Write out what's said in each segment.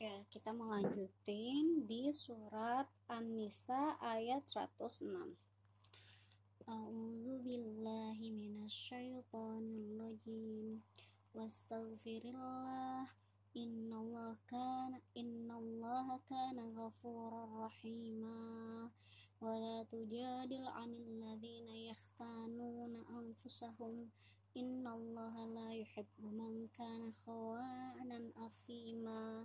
Oke, kita melanjutin di surat An-Nisa ayat 106. A'udzu billahi minasyaitonir rajim. Wastaghfirillah innallaha kana innallaha kana ghafurar rahima. Wa la tujadil 'anil ladzina yakhtanuna anfusahum innallaha la yuhibbu man kana khawanan afima.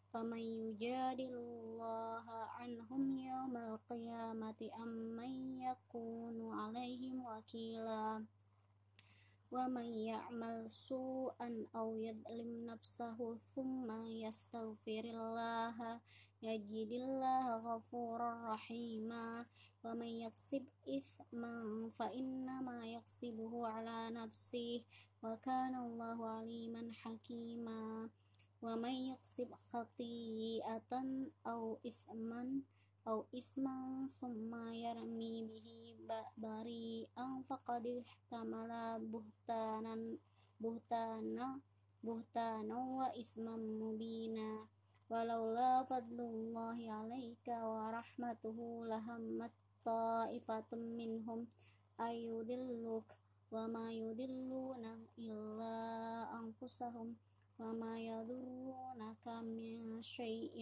faman yujadilullaha anhum yawmal qiyamati amman yakunu alaihim wakila wa man ya'mal su'an aw yadlim nafsahu thumma yastaghfirillaha yajidillaha ghafurar rahima wa man yaksib ithman fa innama yaksibuhu ala nafsihi wa kana Allahu aliman hakima wa may yaksib khati'atan aw isman aw isman thumma yarmi bihi bari'an faqad ihtamala buhtanan buhtana buhtana wa isman mubina. Walaula fadlullahi alaika wa rahmatuhu lahammat ta'ifatum minhum ayudilluk wa ma yudilluna illa anfusahum وما يضرونك من شيء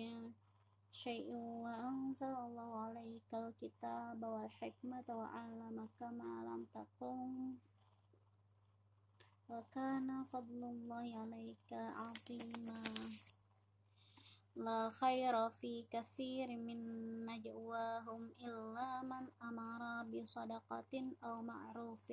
شيء وأنزل الله عليك الكتاب والحكمة وعلمك ما لم تكن وكان فضل الله عليك عظيما لا خير في كثير من نجواهم إلا من أمر بصدقة أو معروف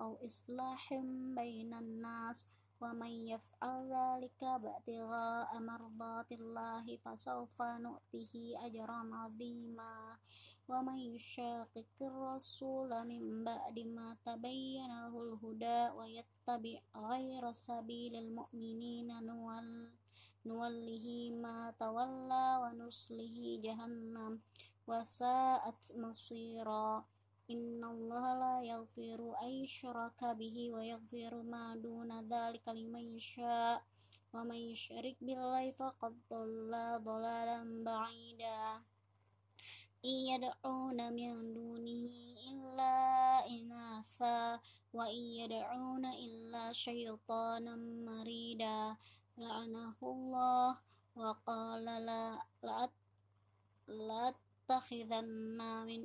أو إصلاح بين الناس ومن يفعل ذلك ابتغاء مرضات الله فسوف نؤته أجرا عظيما ومن يشاقق الرسول من بعد ما تبين له الهدى ويتبع غير سبيل المؤمنين نوله ما تولى ونصله جهنم وساءت مصيرا innallaha la yaghfiru ay bihi wa yaghfiru ma duna dzalika liman yasha wa may yushrik billahi faqad dhalla dhalalan ba'ida. Iyad'una min dunihi illa inasa wa iyad'una illa syaitanan marida. La'anahullah wa qala la la'at لأتخذن من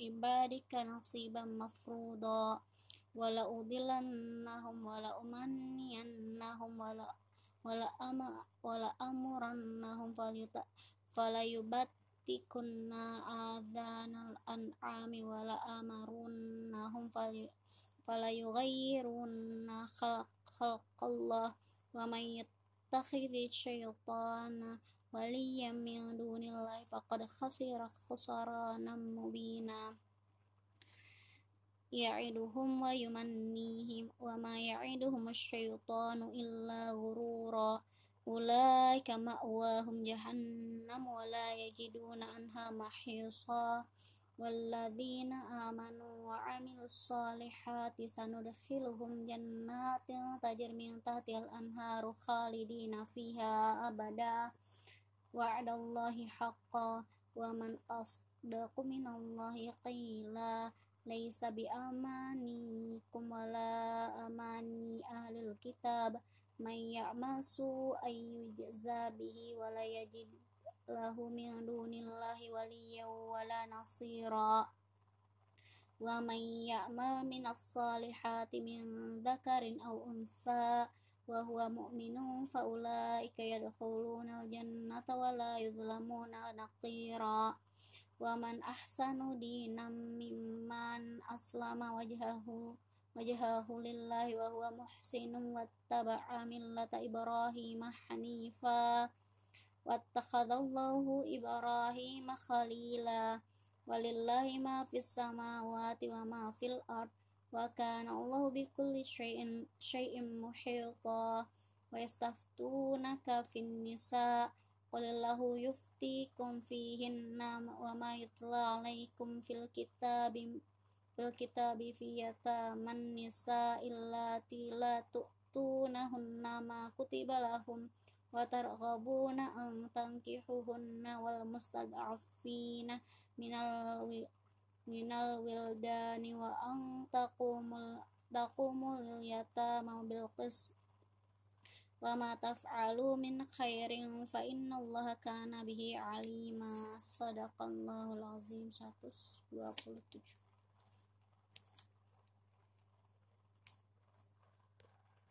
عبادك نصيبا مفروضا ولأضلنهم ولأمنينهم ولأمرنهم فليبتكن آذان الأنعام ولأمرنهم فليغيرن خلق, خلق الله ومن يتخذ الشيطان waliyam min dunillahi faqad khasira khusranan mubina. Ya'iduhum wa yumannihim wa ma ya'iduhum asyaitanu illa ghurura. Ulaika ma'wahum jahannam wa la yajiduna anha mahisa. والذين آمنوا وعملوا الصالحات salihati sanudkhiluhum jannatin tajri min tahtihal anharu khalidina fiha وعد الله حقا ومن أصدق من الله قيلا ليس بأمانيكم ولا أماني أهل الكتاب. من يعمل سوءا يجزى به ولا يجد له من دون الله وليا ولا نصيرا. ومن يعمل من الصالحات من ذكر أو أنثى wa huwa mu'minun fa ulaika yadkhuluna al-jannata wa la yuzlamuna naqira. Wa man ahsanu dinan mimman aslama wajhahu wajhahu lillahi wa huwa muhsinun wattaba'a millata ibrahima hanifa. Wattakhadallahu ibrahima khalila. Walillahi ma fis samawati wa ma fil ard wa kana Allahu bi kulli syai'in muhita. Wa yastaftunaka fin nisa. Qulillahu yuftikum fihinna wa ma yutla alaikum fil kitabi fil kitabi fi yataman nisa illati la tu'tunahunna ma kutiba lahum wa targhabuna an tankihuhunna wal mustad'afina minal minal wildani wa ang takumul takumul yata mabil kes wa ma taf'alu min khairin fa allah kana bihi alima. Sadaqallahul azim. 127